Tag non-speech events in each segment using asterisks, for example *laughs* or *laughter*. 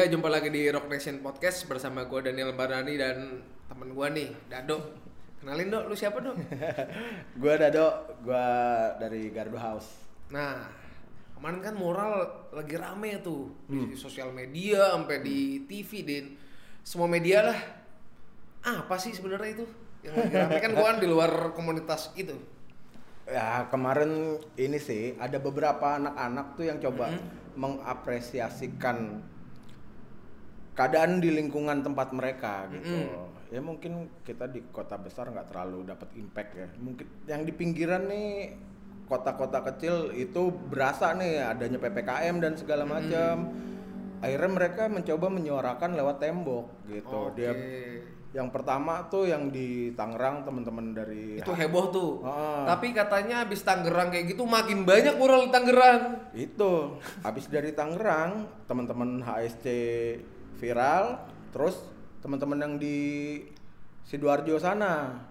Ya, jumpa lagi di Rock Nation Podcast bersama gue Daniel Barani dan temen gue nih, Dado. Kenalin dok, lu siapa dok? *laughs* Gua Dado, gua dari Gardu House. Nah, kemarin kan moral lagi rame tuh di sosial media, sampai di TV, di semua media lah. Apa sih sebenarnya itu? Yang lagi rame kan gue kan di luar komunitas itu. Ya kemarin ini sih ada beberapa anak-anak tuh yang coba mengapresiasikan keadaan di lingkungan tempat mereka gitu. Ya mungkin kita di kota besar nggak terlalu dapat impact ya. Mungkin yang di pinggiran nih kota-kota kecil itu berasa nih adanya ppkm dan segala macam. Akhirnya mereka mencoba menyuarakan lewat tembok gitu. Dia Oke. yang pertama tuh yang di Tangerang teman-teman dari Itu heboh tuh. Ah. Tapi katanya habis Tangerang kayak gitu makin banyak mural di Tangerang. itu habis dari Tangerang teman-teman HSC viral terus teman-teman yang di sidoarjo sana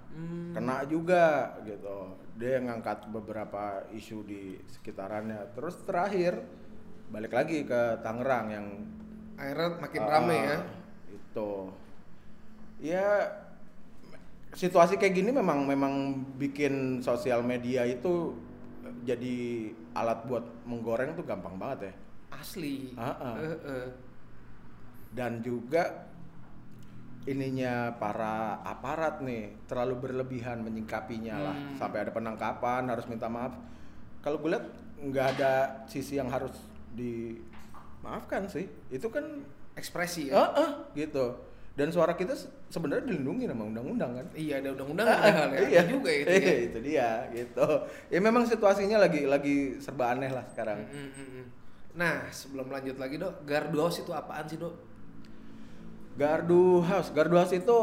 kena juga gitu dia yang ngangkat beberapa isu di sekitarannya terus terakhir balik lagi ke Tangerang yang Akhirnya makin rame ya. Itu ya situasi kayak gini memang memang bikin sosial media itu jadi alat buat menggoreng tuh gampang banget ya Asli. Ah, ah. Eh, eh. Dan juga ininya para aparat nih terlalu berlebihan menyingkapinya lah Hmm. sampai ada penangkapan harus minta maaf kalau gue lihat nggak ada sisi yang harus dimaafkan sih itu kan Ekspresi ya. ah ah, gitu dan suara kita se- sebenarnya dilindungi sama undang-undang kan Iya ada undang-undang padahal ya. iya juga itu Iya, ya. itu dia gitu ya memang situasinya lagi lagi serba aneh lah sekarang Mm, mm, mm. Nah sebelum lanjut lagi dok, Gardu House itu apaan sih dok? Gardu House, Gardu House itu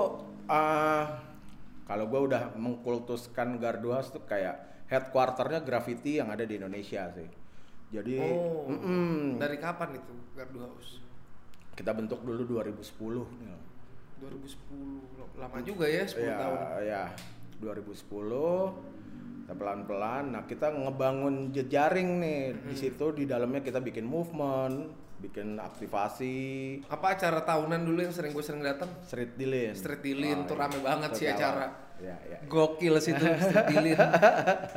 ah kalau gue udah mengkultuskan Gardu House tuh kayak headquarternya graffiti yang ada di Indonesia sih. Jadi Oh, mm-mm, dari kapan itu Gardu House? kita bentuk dulu 2010 nih. 2010, lama juga ya 10 ya, tahun. ya 2010 kita pelan-pelan. Nah kita ngebangun jejaring nih di situ di dalamnya kita bikin movement, bikin aktivasi, Apa acara tahunan dulu yang sering gue sering datang? street dealing. Street Dealing Oh, tuh iya. rame banget sih Street acara. Ya, ya. Gokil sih tuh *laughs* Street Dealing. *laughs*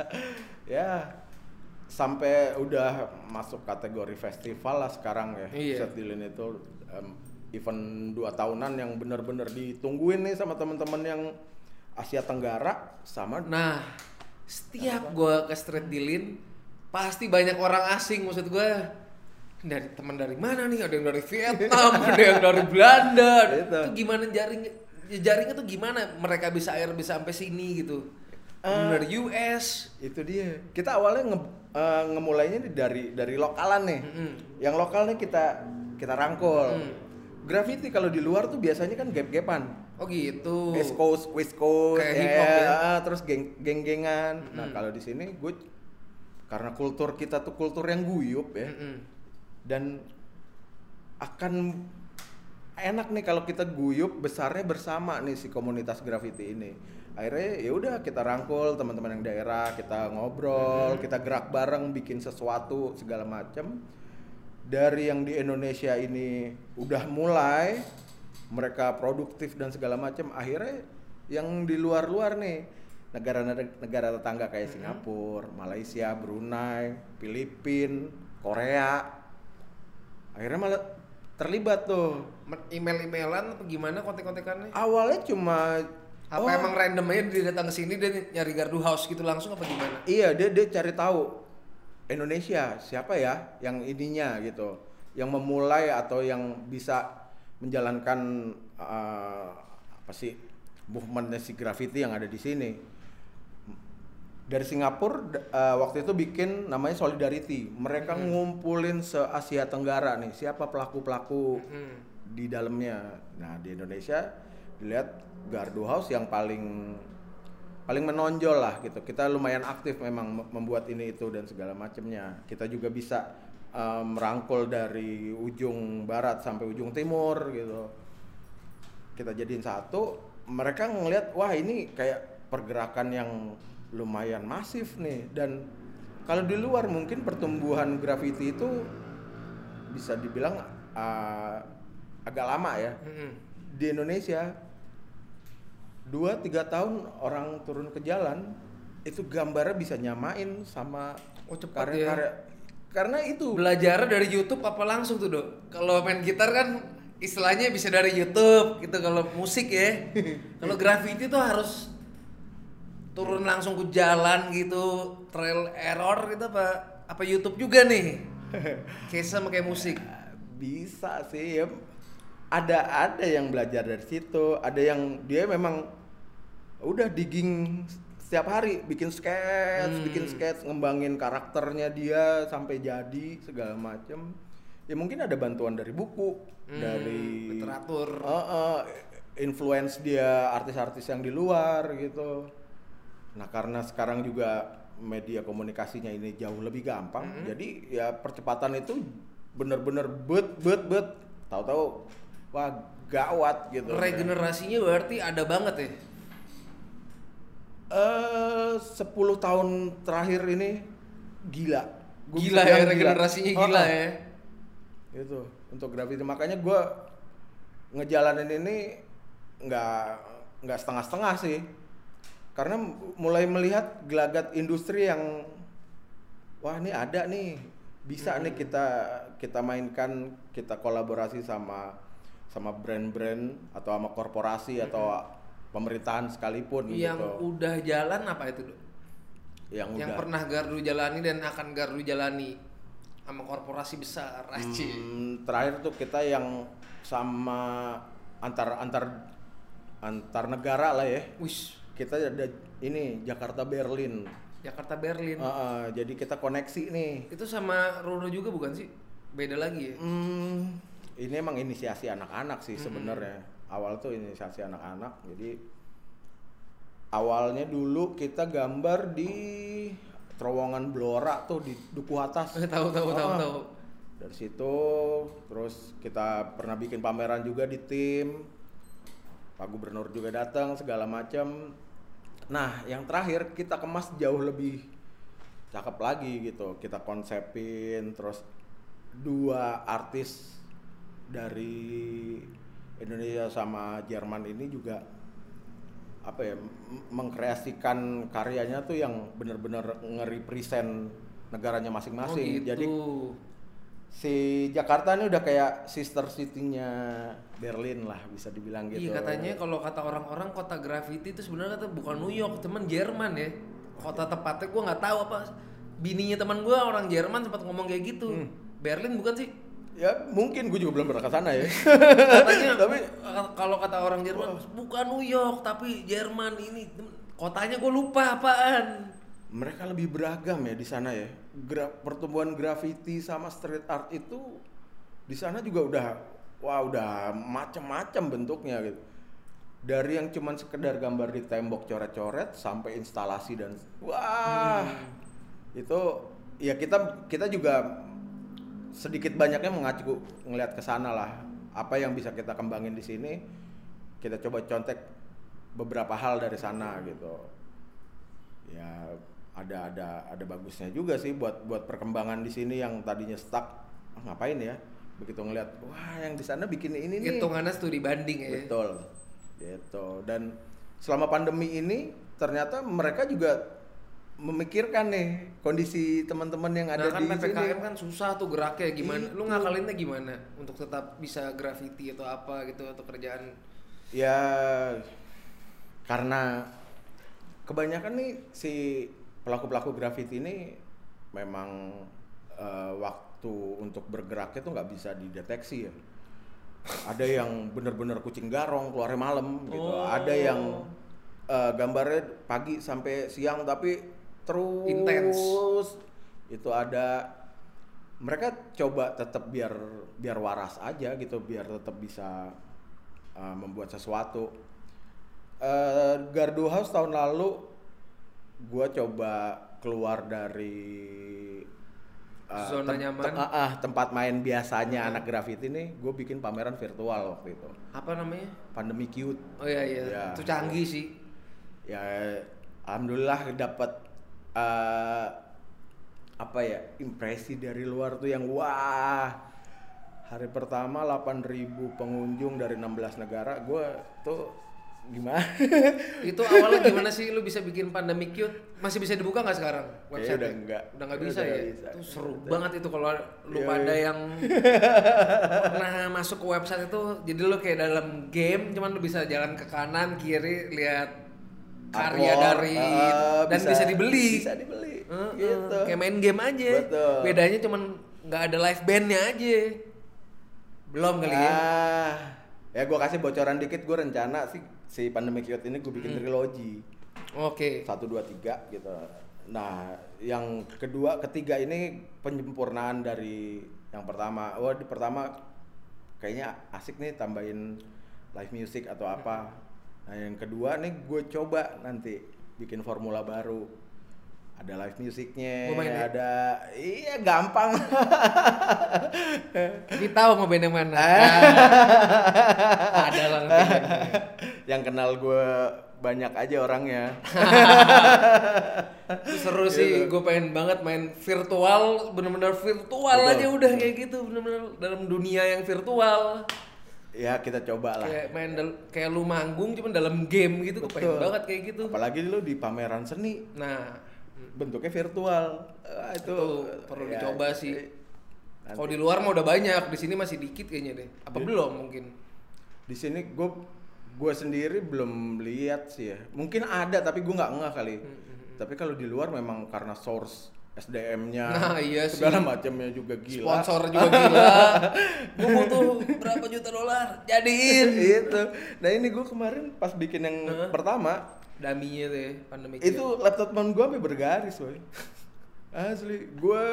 ya sampai udah masuk kategori festival lah sekarang ya Iya. Set Dilin itu em, event dua tahunan yang bener-bener ditungguin nih sama teman-teman yang Asia Tenggara sama Nah, setiap gue ke Street Dealing pasti banyak orang asing maksud gue dari teman dari mana nih ada yang dari Vietnam *laughs* ada yang dari Belanda Gitu. itu gimana jaring jaringnya tuh gimana mereka bisa air bisa sampai sini gitu Eh. dari US itu dia kita awalnya nge, eh, ngemulainya dari dari lokalan nih Mm-mm. yang lokal nih kita kita rangkul Mm. graffiti kalau di luar tuh biasanya kan gap-gapan oh gitu East Coast, West Coast, Kayak hip hop ya, ya? ah, terus geng geng-gengan. Nah kalau di sini gue karena kultur kita tuh kultur yang guyup ya, Mm-mm. Dan akan enak nih kalau kita guyup besarnya bersama nih si komunitas graffiti ini. Akhirnya ya udah kita rangkul teman-teman yang daerah, kita ngobrol, kita gerak bareng, bikin sesuatu segala macam. Dari yang di Indonesia ini udah mulai mereka produktif dan segala macam, akhirnya yang di luar-luar nih negara-negara tetangga kayak Singapura, Malaysia, Brunei, Filipina, Korea, akhirnya malah terlibat tuh. Email-emailan apa gimana kontek-kontekannya awalnya cuma apa oh, emang random aja dia datang ke sini dia nyari gardu house gitu langsung apa gimana? Iya dia dia cari tahu Indonesia siapa ya yang ininya gitu yang memulai atau yang bisa menjalankan uh, apa sih movementnya si graffiti yang ada di sini dari Singapura uh, waktu itu bikin namanya Solidarity mereka ngumpulin se Asia Tenggara nih siapa pelaku pelaku Hmm. di dalamnya. Nah di Indonesia dilihat Gardu House yang paling paling menonjol lah gitu. Kita lumayan aktif memang mem- membuat ini itu dan segala macamnya. Kita juga bisa eh, merangkul dari ujung barat sampai ujung timur gitu. Kita jadiin satu. Mereka ngelihat wah ini kayak pergerakan yang lumayan masif nih dan kalau di luar mungkin pertumbuhan graffiti itu bisa dibilang uh, agak lama ya Mm-mm. di Indonesia dua tiga tahun orang turun ke jalan itu gambarnya bisa nyamain sama Oh, cepat karya-karya karena itu Belajar dari YouTube apa langsung tuh dok? Kalau main gitar kan istilahnya bisa dari YouTube gitu. Kalau musik ya, *laughs* kalau graffiti tuh harus turun langsung ke jalan gitu, trail error gitu apa apa YouTube juga nih? Kayak sama kayak musik. *laughs* bisa sih ya ada ada yang belajar dari situ ada yang dia memang udah digging setiap hari bikin sketch Hmm. bikin sketch ngembangin karakternya dia sampai jadi segala macem ya mungkin ada bantuan dari buku Hmm, dari literatur. Eh, eh, influence dia artis-artis yang di luar gitu nah karena sekarang juga media komunikasinya ini jauh lebih gampang Hmm. jadi ya percepatan itu bener-bener bet bet bet tahu-tahu wah gawat gitu Regenerasinya berarti ada banget ya. eh 10 tahun terakhir ini gila Gua Gila ya regenerasinya Oh, gila oh. ya. itu untuk graffiti makanya gua ngejalanin ini nggak nggak setengah-setengah sih karena mulai melihat gelagat industri yang wah ini ada nih bisa nih kita kita mainkan kita kolaborasi sama sama brand-brand atau sama korporasi atau pemerintahan sekalipun Yang gitu udah jalan apa itu dok? yang, Yang udah. pernah Gardu jalani dan akan Gardu jalani sama korporasi besar, Aci. Hmm, terakhir tuh kita yang sama antar antar antar negara lah ya. Wish, kita ada ini Jakarta Berlin Jakarta Berlin. Ah, ah, jadi kita koneksi nih Itu sama Roro juga bukan sih? Beda lagi ya? Hmm, ini emang inisiasi anak-anak sih sebenarnya awal tuh inisiasi anak-anak jadi awalnya dulu kita gambar di terowongan Blora tuh di Duku Atas *laughs* tahu tahu tahu Ah, tahu. dari situ terus kita pernah bikin pameran juga di tim Pak Gubernur juga datang segala macam. Nah yang terakhir kita kemas jauh lebih cakep lagi gitu. Kita konsepin terus dua artis dari Indonesia sama Jerman ini juga apa ya mengkreasikan karyanya tuh yang bener-bener nge-represent negaranya masing-masing. Oh, gitu. jadi si Jakarta ini udah kayak sister city-nya Berlin lah bisa dibilang gitu. Iya katanya kalau kata orang-orang kota graffiti itu sebenarnya kata bukan New York, teman Jerman ya. Kota tepatnya gua nggak tahu apa. Bininya teman gua orang Jerman sempat ngomong kayak gitu. Hmm. Berlin bukan sih? Ya mungkin gue juga belum pernah ke sana ya. Katanya *laughs* Tapi kalau kata orang Jerman bukan New York tapi Jerman ini kotanya gue lupa apaan. mereka lebih beragam ya di sana ya. Gra- pertumbuhan graffiti sama street art itu di sana juga udah wah udah macam-macam bentuknya gitu. Dari yang cuman sekedar gambar di tembok coret-coret sampai instalasi dan wah. Itu ya kita kita juga sedikit banyaknya mengacu ngelihat ke sana lah. Apa yang bisa kita kembangin di sini kita coba contek beberapa hal dari sana gitu. Ya ada ada ada bagusnya juga sih buat buat perkembangan di sini yang tadinya stuck. Ah, ngapain ya begitu ngelihat wah yang di sana bikin ini nih Hitungannya studi banding ya. betul gitu dan selama pandemi ini ternyata mereka juga memikirkan nih kondisi teman-teman yang ada Nah kan di PPKM sini kan susah tuh geraknya gimana? Lu Itu. ngakalinnya gimana untuk tetap bisa graffiti atau apa gitu atau kerjaan? ya karena kebanyakan nih si pelaku-pelaku graffiti ini memang eh, waktu untuk bergeraknya tuh nggak bisa dideteksi ya ada yang bener-bener kucing garong keluarnya malam gitu Oh. ada yang eh, gambarnya pagi sampai siang tapi terus Intens. itu ada mereka coba tetap biar biar waras aja gitu biar tetap bisa uh, membuat sesuatu Eh Gardu House tahun lalu gua coba keluar dari uh, Zona tem- nyaman. te- ah, ah, tempat main biasanya anak graffiti nih gue bikin pameran virtual waktu itu Apa namanya? pandemi cute Oh iya iya, Ya. itu canggih sih. ya alhamdulillah dapat eh, apa ya impresi dari luar tuh yang wah hari pertama 8.000 pengunjung dari 16 negara gue tuh gimana? *laughs* Itu awalnya gimana sih? Lu bisa bikin pandemi cute? Masih bisa dibuka nggak sekarang website udah enggak. udah nggak Udah bisa ya? bisa. itu seru banget itu kalau lu Iya, pada iya. yang pernah masuk ke website itu jadi lu kayak dalam game cuman lu bisa jalan ke kanan kiri lihat karya dari eh, dan bisa, dibeli. bisa dibeli. Heeh, gitu. kayak main game aja. Betul. bedanya cuman nggak ada live bandnya aja. Belum kali ya. Ah ya gue kasih bocoran dikit gue rencana sih si pandemic youth ini gue Hmm. bikin trilogi. Oke. Satu dua tiga gitu. Nah yang kedua ketiga ini penyempurnaan dari yang pertama. Oh di pertama kayaknya asik nih tambahin live music atau apa. Nah yang kedua nih gue coba nanti bikin formula baru ada live main ya? ada iya gampang *laughs* Jadi tahu mau band yang mana *laughs* ada lah bandnya. yang kenal gue banyak aja orangnya seru sih, gue pengen banget main virtual, bener-bener virtual Betul. aja udah kayak gitu, bener-bener dalam dunia yang virtual. ya kita coba lah Kayak main kayak lu manggung cuman dalam game gitu, gue pengen banget kayak gitu. apalagi lu di pameran seni Nah, bentuknya virtual Ah, itu, Itu perlu ya, dicoba sih. kalau di luar mah udah banyak, di sini masih dikit kayaknya deh. Apa Di- belum mungkin? di sini gue gue sendiri belum lihat sih ya mungkin ada tapi gue nggak ngeh kali Hmm, tapi kalau di luar memang karena source SDM-nya Nah, iya sih. segala macamnya juga gila Sponsor juga gila. *laughs* gue butuh berapa juta dolar? Jadiin. itu nah ini gue kemarin pas bikin yang pertama Daminya tuh ya, pandemi itu laptop temen gue sampai bergaris woy asli gue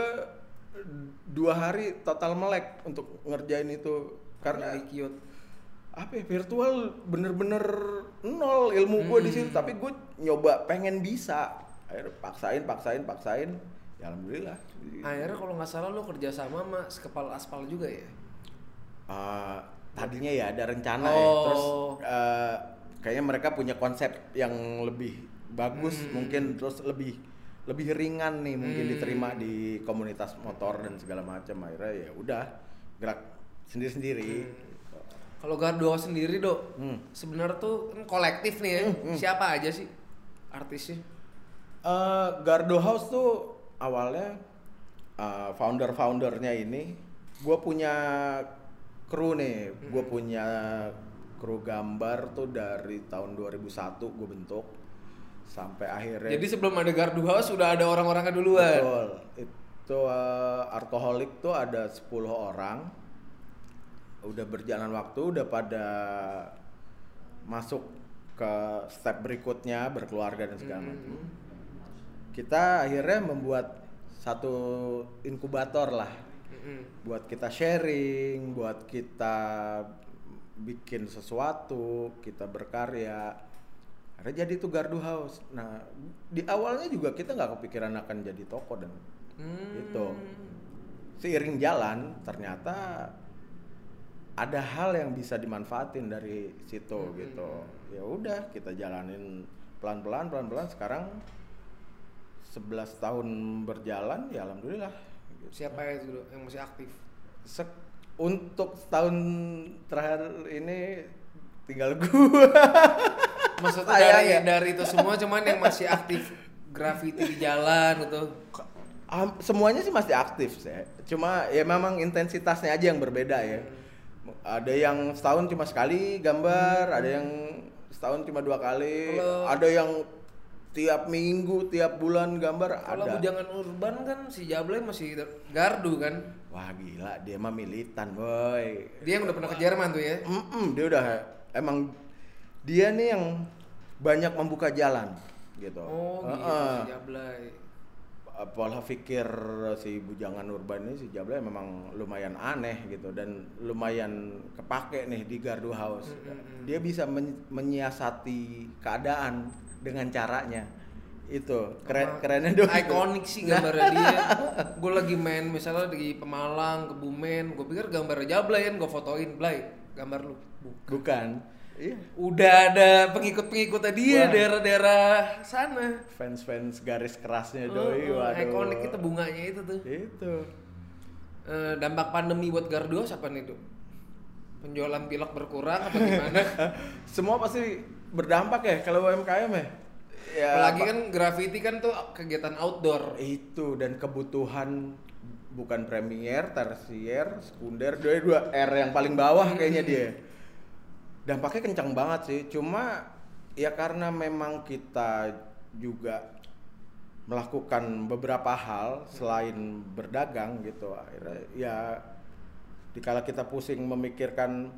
dua hari total melek untuk ngerjain itu karena cute. apa ya, virtual bener-bener nol ilmu gue di situ. Tapi gue nyoba pengen bisa. Akhirnya paksain paksain paksain. Ya alhamdulillah. Akhirnya kalau nggak salah lo kerja sama sama sekepal aspal juga ya? Eh, tadinya ya ada rencana ya. Oh. terus eh, kayaknya mereka punya konsep yang lebih bagus Hmm. mungkin terus lebih lebih ringan nih mungkin diterima di komunitas motor dan segala macam akhirnya ya udah gerak sendiri sendiri Kalau Gardo sendiri dok, Hmm. sebenarnya tuh kan kolektif nih ya. Siapa aja sih artisnya? Eh, Gardo House tuh awalnya eh, founder-foundernya ini gue punya kru nih, gue punya kru gambar tuh dari tahun 2001 gue bentuk sampai akhirnya Jadi sebelum ada Gardu House sudah ada orang-orangnya duluan. betul. Itu eh, Artoholic tuh ada 10 orang. Udah berjalan waktu udah pada masuk ke step berikutnya berkeluarga dan segala macam. Kita akhirnya membuat satu inkubator lah. Mm-mm. buat kita sharing, buat kita bikin sesuatu, kita berkarya. Akhirnya jadi itu Gardu House. Nah, di awalnya juga kita nggak kepikiran akan jadi toko dan Hmm. gitu. Seiring jalan, ternyata ada hal yang bisa dimanfaatin dari situ Hmm. gitu. Ya udah, kita jalanin pelan-pelan, pelan-pelan. Sekarang 11 tahun berjalan, ya alhamdulillah. Siapa ya yang masih aktif? Sek- untuk setahun terakhir ini tinggal gua. *laughs* Maksudnya dari ya. dari itu semua cuman yang masih aktif graffiti di jalan gitu. Am- Semuanya sih masih aktif sih. Cuma ya memang intensitasnya aja yang berbeda ya. Ada yang setahun cuma sekali gambar, ada yang setahun cuma dua kali, Kalau- ada yang tiap minggu, tiap bulan gambar Kalau ada. bujangan urban kan si Jablay masih gardu kan. Wah gila, dia mah militan boy. Dia yang udah pernah ke Jerman tuh ya. Mm-mm, dia udah emang dia nih yang banyak membuka jalan gitu. Oh gitu Heeh. si Jablay. Pola pikir si bujangan urban ini si Jablay memang lumayan aneh gitu dan lumayan kepake nih di Gardu House. Mm-mm. Dia bisa men- menyiasati keadaan dengan caranya. Itu keren Sama kerennya dong. Ikonik sih gambarnya dia. Gue lagi main misalnya di Pemalang, Kebumen, gue pikir gambar Jablay kan gue fotoin, Blay, gambar lu. Bukan. Bukan. Iya. Udah ada pengikut-pengikutnya dia daerah-daerah sana. Fans-fans garis kerasnya doi. oh, waduh. ikonik itu bunganya itu tuh. Itu. eh, dampak pandemi buat Gardu apa nih tuh? Penjualan pilok berkurang apa gimana? *laughs* Semua pasti berdampak ya kalau UMKM ya. Ya, Apalagi apa- kan graffiti kan tuh kegiatan outdoor. itu dan kebutuhan bukan premier, tersier, sekunder, dua dua R yang paling bawah kayaknya dia. Dampaknya kencang banget sih. Cuma ya karena memang kita juga melakukan beberapa hal selain berdagang gitu akhirnya ya dikala kita pusing memikirkan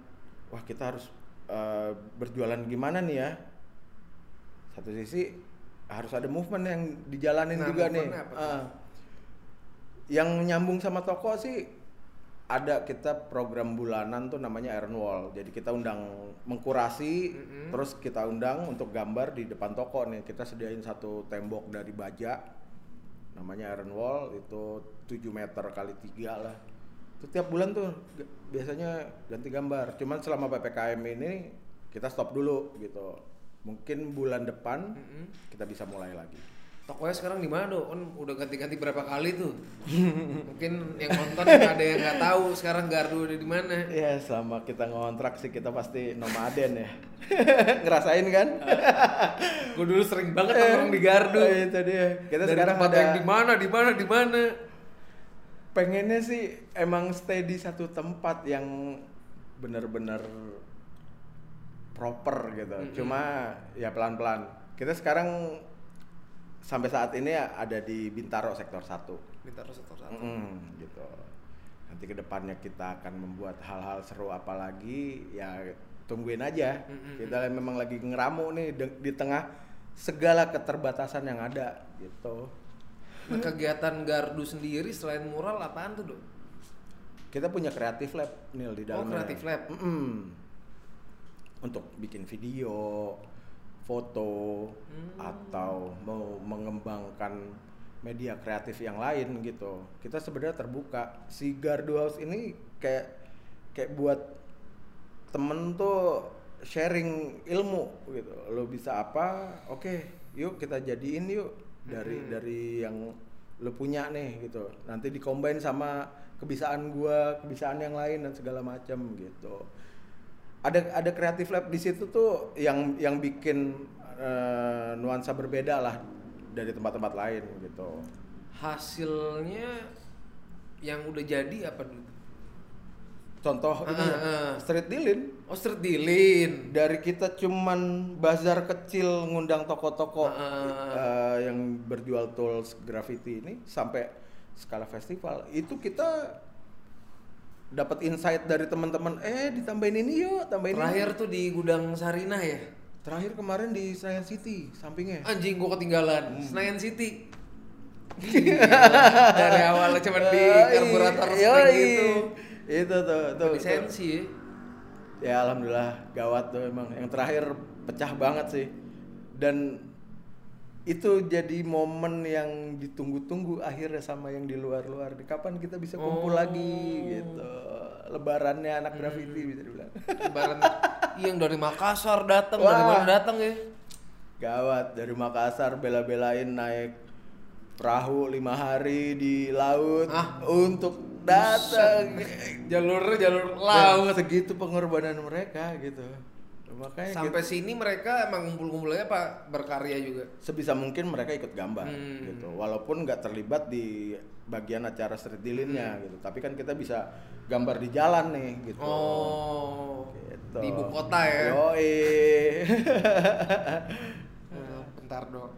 wah kita harus eh, berjualan gimana nih ya satu sisi harus ada movement yang dijalanin Nah, juga nih apa? Ah. yang nyambung sama toko sih ada kita program bulanan tuh namanya Iron Wall jadi kita undang mengkurasi Mm-mm. terus kita undang untuk gambar di depan toko nih kita sediain satu tembok dari baja namanya Iron Wall itu 7 meter kali tiga lah itu tiap bulan tuh biasanya ganti gambar cuman selama ppkm ini kita stop dulu gitu mungkin bulan depan Mm-mm. kita bisa mulai lagi Tokonya sekarang di mana dong? Kan udah ganti-ganti berapa kali tuh. *laughs* Mungkin yang nonton ada yang nggak tahu sekarang Gardu ada di mana. ya selama kita ngontrak sih kita pasti nomaden ya *laughs* ngerasain kan *laughs* Gue dulu sering banget nongkrong di Gardu. Eh, itu dia kita Dari sekarang tempat ada yang di mana, di mana, di mana. pengennya sih emang stay di satu tempat yang bener-bener proper gitu. Mm-mm. Cuma ya pelan-pelan. Kita sekarang sampai saat ini ada di Bintaro sektor 1. Minta sektor satu. Mm, gitu. Nanti ke depannya kita akan membuat hal-hal seru apa lagi ya tungguin aja. Mm-mm. Kita memang lagi ngeramu nih di tengah segala keterbatasan yang ada gitu. Nah, kegiatan Gardu sendiri selain mural apaan tuh, Dok? Kita punya kreatif lab Nil di Oh, dalamnya. creative lab. Mm-mm. Untuk bikin video, foto Hmm. atau mau mengembangkan media kreatif yang lain gitu. Kita sebenarnya terbuka. Si Gardu House ini kayak kayak buat temen tuh sharing ilmu gitu. Lo bisa apa? Oke, yuk kita jadiin yuk dari Hmm. dari yang lo punya nih gitu. Nanti dikombain sama kebiasaan gua, kebiasaan yang lain dan segala macam gitu. Ada ada kreatif lab di situ tuh yang yang bikin eh, nuansa berbeda lah dari tempat-tempat lain gitu. Hasilnya yang udah jadi apa dulu? Contoh ini Ah, ah, ah. street dealin Oh, street dealin. dari kita cuman bazar kecil ngundang toko-toko Ah. eh, yang berjual tools graffiti ini sampai skala festival itu kita dapat insight dari teman-teman eh ditambahin ini yuk tambahin ini. Terakhir tuh di gudang Sarinah ya. terakhir kemarin di Senayan City sampingnya Anjing gua Hmm. ketinggalan. Senayan City. Gila, *laughs* Dari awalnya cuma di karburator spring gitu. itu tuh tuh, tuh. Lisensi ya. ya alhamdulillah gawat tuh emang yang terakhir pecah banget sih dan itu jadi momen yang ditunggu-tunggu akhirnya sama yang di luar-luar. Kapan kita bisa kumpul Oh. lagi gitu. Lebarannya anak graffiti bisa dibilang. Lebaran. Iya, yang dari Makassar datang, dari mana datang ya? gawat dari Makassar bela-belain naik perahu lima hari di laut Ah. untuk datang. Jalur jalur Dan laut. segitu pengorbanan mereka gitu makanya Sampai sini mereka emang ngumpul-ngumpulnya apa berkarya juga. sebisa mungkin mereka ikut gambar Hmm. gitu walaupun nggak terlibat di bagian acara street dealing-nya gitu tapi kan kita bisa gambar di jalan nih gitu Oh. Gitu. Di ibu kota ya. Yoi. *laughs* Eh, bentar dong.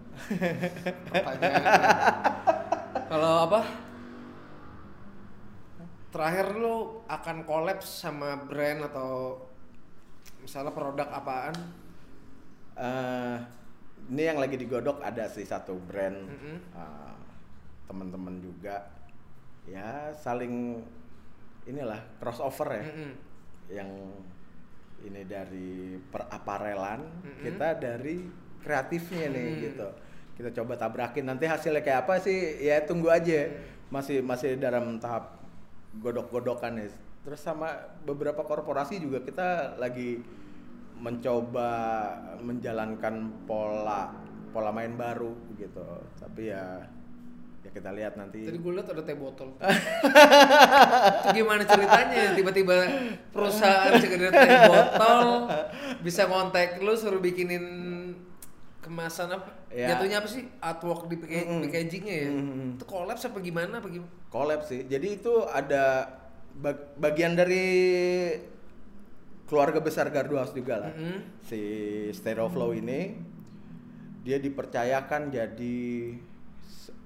Kalau apa? Terakhir lu akan kolaps sama brand atau misalnya produk apaan? Eh, ini yang lagi digodok ada sih satu brand Mm-mm. eh, teman-teman juga ya saling inilah crossover ya Mm-mm. yang ini dari peraparelan Mm-mm. kita dari kreatifnya nih Mm. gitu kita coba tabrakin nanti hasilnya kayak apa sih ya tunggu aja masih masih dalam tahap godok-godokan ya terus sama beberapa korporasi juga kita lagi mencoba menjalankan pola pola main baru gitu tapi ya ya kita lihat nanti Tadi gue liat ada teh botol. itu *laughs* gimana ceritanya? Tiba-tiba perusahaan sekedar teh botol bisa kontak lu suruh bikinin kemasan apa? Ya. Jatuhnya apa sih? Artwork di packaging- packagingnya ya? Mm-mm. Itu collapse apa gimana? Apa gimana? collab sih jadi itu ada bag- bagian dari keluarga besar Gardu House juga lah. Mm-mm. si Stereoflow ini dia dipercayakan jadi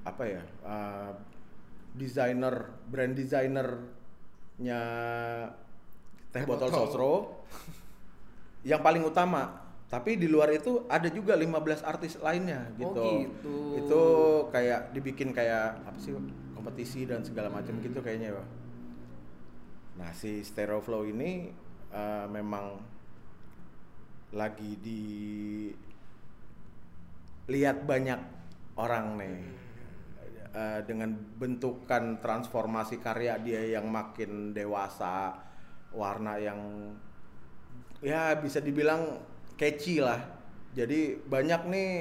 apa ya uh, desainer brand desainernya teh botol sosro. Yang paling utama. Tapi di luar itu ada juga 15 artis lainnya Oh, gitu. gitu. itu kayak dibikin kayak apa sih kompetisi dan segala macam gitu kayaknya ya nah si Stereoflow ini uh, memang lagi di lihat banyak orang nih. Uh, dengan bentukan transformasi karya dia yang makin dewasa warna yang ya bisa dibilang catchy lah. Jadi banyak nih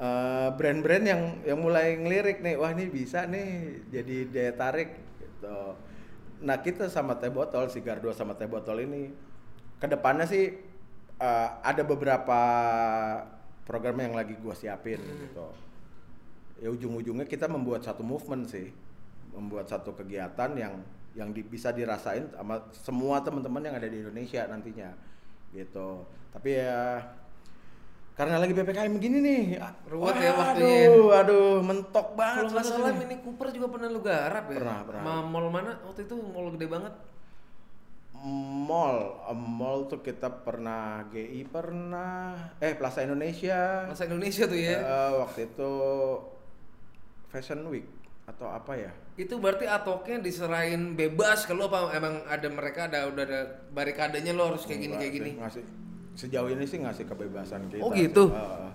uh, brand-brand yang yang mulai ngelirik nih wah ini bisa nih jadi daya tarik gitu nah kita sama teh botol si Gardo sama teh botol ini ke depannya sih uh, ada beberapa program yang lagi gua siapin gitu. Ya ujung-ujungnya kita membuat satu movement sih membuat satu kegiatan yang yang di- bisa dirasain sama semua teman-teman yang ada di Indonesia nantinya gitu. Tapi ya karena lagi ppkm begini nih Ruwet ya waktunya. aduh aduh mentok banget Kalau nggak salah Mini Cooper juga pernah lu garap ya? Pernah, pernah. Ma mall mana? Waktu itu mall gede banget. mall mall tuh kita pernah GI pernah eh Plaza Indonesia Masa Indonesia tuh ya. Eh, waktu itu Fashion Week atau apa ya Itu berarti atoknya diserahin bebas kalau apa emang ada mereka ada udah ada barikadenya lo harus kayak gini Enggak kayak gini. sih, ngasih sejauh ini sih ngasih kebebasan kita Oh, gitu? Eh,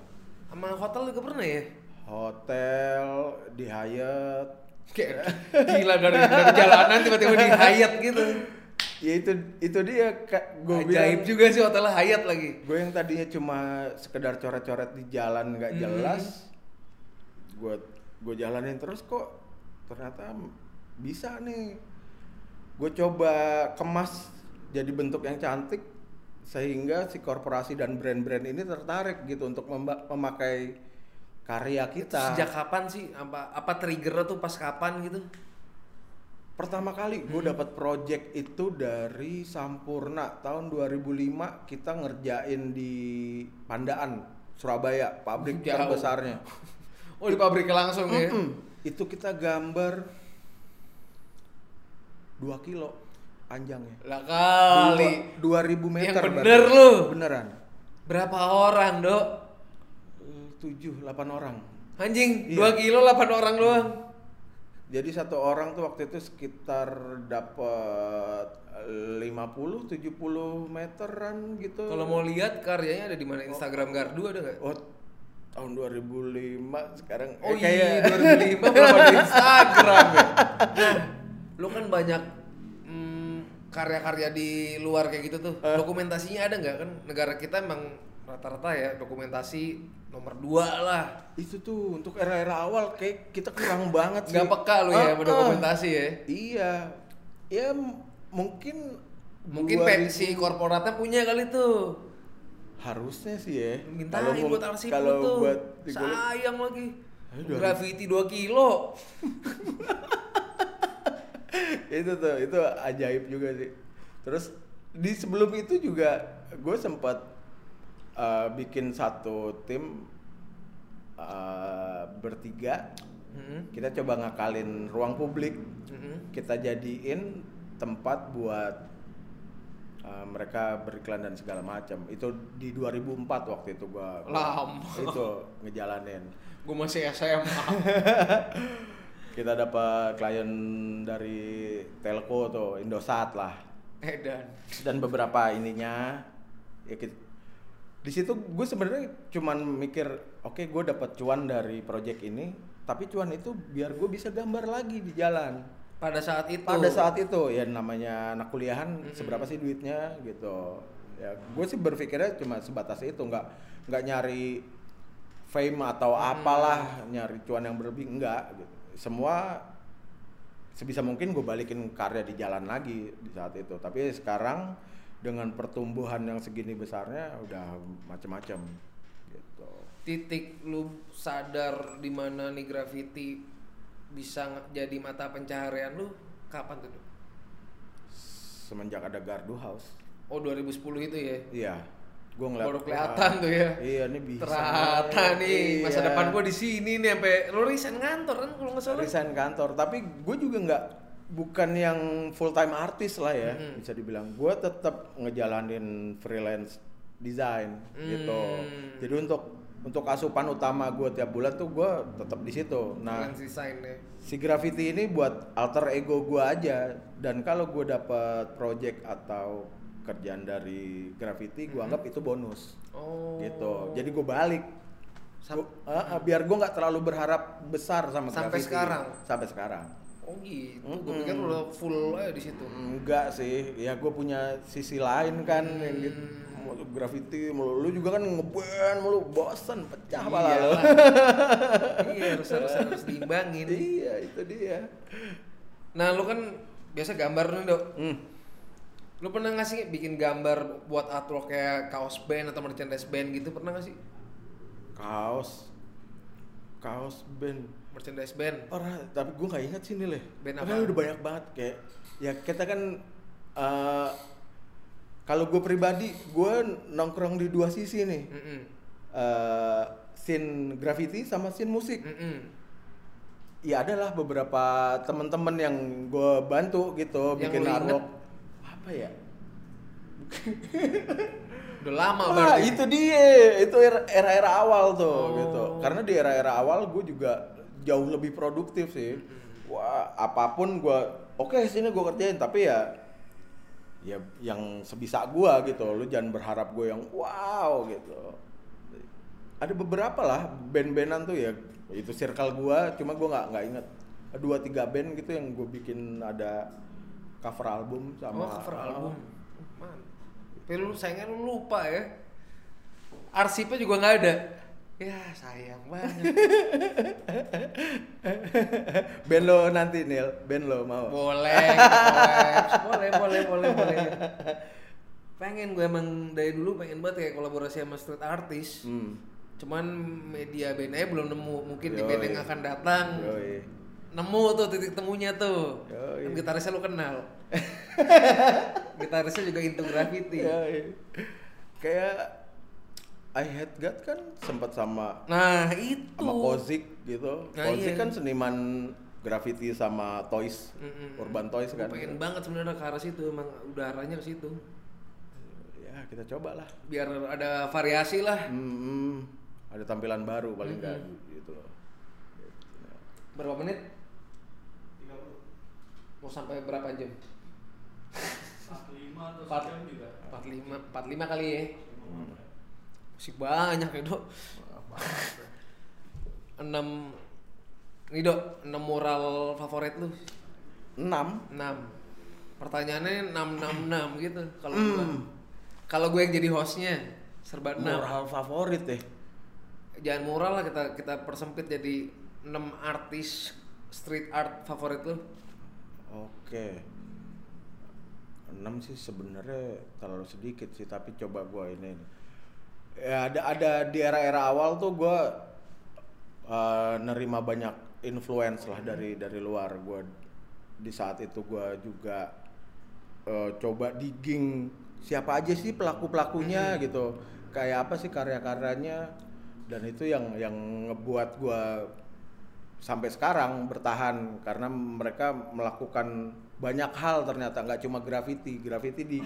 Sama hotel juga pernah ya? hotel di Hyatt Kayak gila dari, dari jalanan tiba-tiba di Hyatt gitu. ya itu itu dia gue Ajaib juga sih hotel Hyatt lagi. gue yang tadinya cuma sekedar coret-coret di jalan nggak Hmm. jelas gue gue jalanin terus kok ternyata bisa nih gue coba kemas jadi bentuk yang cantik sehingga si korporasi dan brand-brand ini tertarik gitu untuk memakai karya kita Sejak kapan sih? Apa apa triggernya tuh pas kapan gitu? pertama kali gue Hmm. dapat project itu dari Sampurna tahun 2005 kita ngerjain di Pandaan Surabaya pabrik Jauh. terbesarnya *laughs* Oh di pabrik langsung ya? Mm-mm. itu kita gambar 2 kilo panjangnya Lah kali. Dua- 2000 meter Yang berarti. bener lu. beneran Berapa orang dok? Eh, tujuh 8 orang Anjing, Iya. 2 kilo 8 orang doang. jadi satu orang tuh waktu itu sekitar dapat 50 70 meteran gitu Kalau mau lihat karyanya ada di mana? Instagram Gardu ada nggak? Oh, tahun 2005 sekarang Oh eh, iya, 2005 belum ada Instagram ya. Nah, lu kan banyak karya-karya di luar kayak gitu tuh. Eh. Dokumentasinya ada nggak kan? Negara kita emang rata-rata ya dokumentasi nomor dua lah. itu tuh untuk era-era awal kayak kita kurang banget sih. Nggak peka lu ya Ah, sama ah. dokumentasi ya. Iya. Ya mungkin Mungkin 2000 pensi korporatnya punya kali tuh. harusnya sih ya. Mintain mau- buat arsip kalau tuh. buat Sayang lagi. Ayo, dua- Graffiti 2 kilo. *laughs* itu tuh itu ajaib juga sih terus di sebelum itu juga gue sempat uh, bikin satu tim uh, bertiga Mm-mm. kita coba ngakalin ruang publik Mm-mm. kita jadiin tempat buat uh, mereka beriklan dan segala macam itu di 2004 waktu itu gua, gua Lama. itu ngejalanin Gue masih SMA. *laughs* kita dapat klien dari telco tuh Indosat lah Edan. dan beberapa ininya ya kit- di situ gue sebenarnya cuman mikir oke gue dapat cuan dari project ini tapi cuan itu biar gue bisa gambar lagi di jalan Pada saat itu. pada saat itu ya namanya anak kuliahan Mm-mm. seberapa sih duitnya gitu ya gue sih berpikirnya cuma sebatas itu nggak nggak nyari fame atau apalah nyari cuan yang berlebih enggak gitu. Semua sebisa mungkin gue balikin karya di jalan lagi di saat itu tapi sekarang dengan pertumbuhan yang segini besarnya udah macem-macem gitu titik lu sadar di mana nih graffiti bisa jadi mata pencaharian lu kapan tuh? Semenjak ada Gardu House Oh 2010 itu ya. iya gue ngeliat Baru kelihatan tuh ya. iya ini bisa Ternyata nih masa Iya. depan gua di sini nih sampai lu resign kantor kan kalau nggak salah. resign kantor tapi gue juga nggak bukan yang full time artis lah ya Mhm. bisa dibilang gue tetap ngejalanin freelance design gitu Hmm. jadi untuk untuk asupan utama gue tiap bulan tuh gue tetap di situ nah design ya. si graffiti ini buat alter ego gue aja dan kalau gue dapat project atau kerjaan dari graffiti gue anggap itu bonus Oh. gitu jadi gue balik Sam- Gua- ah, ah, biar gue nggak terlalu berharap besar sama Sampai graffiti. sekarang? sampai sekarang Oh gitu. Gua Mm-mm. pikir lu udah full aja di situ. enggak sih ya gue punya sisi lain kan yang gitu Hmm. graffiti mulu lu juga kan ngeband mulu bosan pecah pala lu *laughs* iya harus harus harus diimbangin. iya itu dia Nah lu kan biasa gambar nih dok. hmm. Lu pernah nggak sih bikin gambar buat artwork kayak kaos band atau merchandise band gitu pernah nggak sih? kaos kaos band Merchandise band. orang tapi gue nggak ingat sih nih leh Band apa? udah banyak banget kayak ya kita kan eh, kalau gue pribadi gue nongkrong di dua sisi nih Mm-mm. eh scene graffiti sama scene musik. Mm-mm. Ya adalah beberapa teman-teman yang gue bantu gitu Yang bikin artwork. Apa ya? *laughs* Udah lama Wah berarti. itu dia, itu era- era-era awal tuh Oh. gitu. Karena di era-era awal gue juga jauh lebih produktif sih. Wah apa pun gue, oke sini gue kerjain tapi ya ya yang sebisa gue gitu. Lu jangan berharap gue yang wow gitu. Ada beberapa lah band-bandan tuh ya itu circle gue, cuma gue nggak nggak inget dua tiga band gitu yang gue bikin ada cover album sama Oh cover album. Man. Tapi lu sayangnya lu lupa ya. Arsipnya juga nggak ada. Ya sayang banget. *laughs* band lo nanti Nil, band lo mau. boleh, boleh, boleh, boleh, boleh. Pengen gue emang dari dulu pengen banget kayak kolaborasi sama street artist. Hmm. Cuman media bandnya belum nemu. Mungkin di Yoi. band yang akan datang Yoi. Nemu tuh titik temunya tuh. Yoi. Kan gitarisnya lu kenal. *laughs* gitarisnya juga into graffiti. Yoi. Kayak I Hate God kan sempat sama Nah itu. sama Kozik gitu. Nah, Kozik iya. kan seniman graffiti sama toys, Mm-mm. urban toys kan. pengen banget sebenarnya ke arah situ emang udah arahnya ke situ Ya kita coba lah. biar ada variasi lah Hmm, hmm. ada tampilan baru paling enggak gitu loh. berapa menit? 30 mau sampai berapa jam? 45 atau Empat. sejam juga. 45 45 kali ya. Masih banyak ya dok. 6 ini dok 6 moral favorit lu? 6 6 pertanyaannya 666 gitu kalau Hmm. gua. Kalau gue yang jadi hostnya serba 6 moral favorit deh. jangan moral lah kita kita persempit jadi 6 artis street art favorit lu Oke. 6 sih sebenarnya terlalu sedikit sih, tapi coba gua ini. Ya ada ada di era-era awal tuh gua eh, nerima banyak influence lah dari dari luar gua di saat itu gua juga eh, coba digging siapa aja sih pelaku-pelakunya gitu. Kayak apa sih karya-karyanya dan itu yang yang ngebuat gua sampai sekarang bertahan karena mereka melakukan banyak hal ternyata nggak cuma graffiti. Graffiti di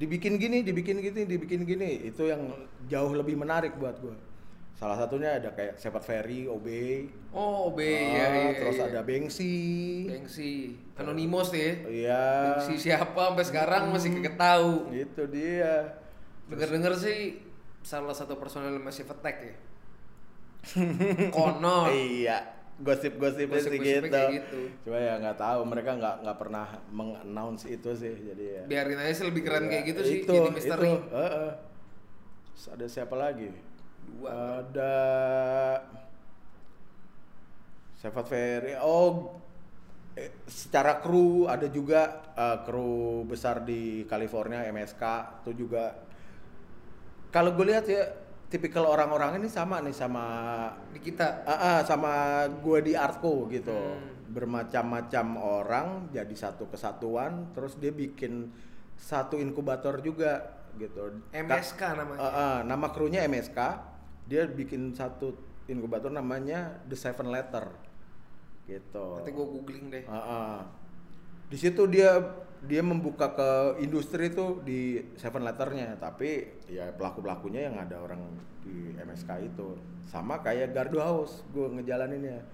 dibikin gini dibikin gini dibikin gini. Itu yang jauh lebih menarik buat gue salah satunya ada kayak Sepat Ferry OB oh B ah, ya, ya terus ya. ada Bengsi. Bengsi. Anonymous ya iya. Bengsi siapa sampai sekarang masih kagak tahu itu dia. Denger-denger sih salah satu personel Massive Attack ya. *laughs* Konon. Iya gosip-gosipnya sih Gosip-gosipnya gitu. kayak gitu. cuma ya nggak tahu mereka nggak nggak pernah mengannounce itu sih jadi ya biarin aja sih lebih keren Ya, kayak gitu sih itu, jadi misteri itu, heeh. Terus ada siapa lagi? Dua. Ada Sevat Ferry oh eh, secara kru ada juga eh, kru besar di California MSK itu juga kalau gue lihat ya tipikal orang-orang ini sama nih sama Di kita. Ah, ah, sama gue di Artco gitu Hmm. bermacam-macam orang jadi satu kesatuan terus dia bikin satu inkubator juga gitu Ka- MSK namanya. Ah, ah, nama krunya MSK dia bikin satu inkubator namanya The Seven Letter gitu Nanti gue googling deh. Ah, ah. di situ dia dia membuka ke industri itu di Seven Letternya tapi ya pelaku pelakunya yang ada orang di MSK itu sama kayak Gardu House gue ngejalaninnya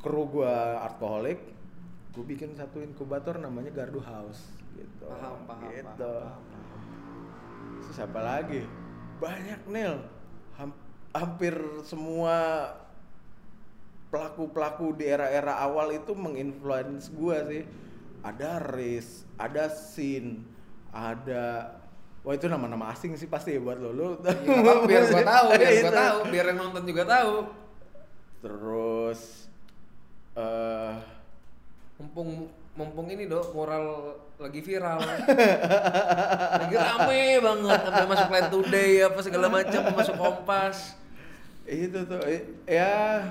kru gue alkoholik gue bikin satu inkubator namanya Gardu House gitu Paham, paham, gitu. paham, paham. Terus apa lagi banyak Nil Ham- hampir semua pelaku-pelaku di era-era awal itu menginfluence gua sih. Ada Riz, ada Sin, ada Wah itu nama-nama asing sih pasti ya buat lo. Lu Ya, *laughs* biar gua tahu, biar gua tahu, biar yang nonton juga tahu. Terus eh Mumpung mumpung ini dok moral lagi viral. lagi rame banget sampai masuk Line Today apa segala macam masuk Kompas. itu tuh ya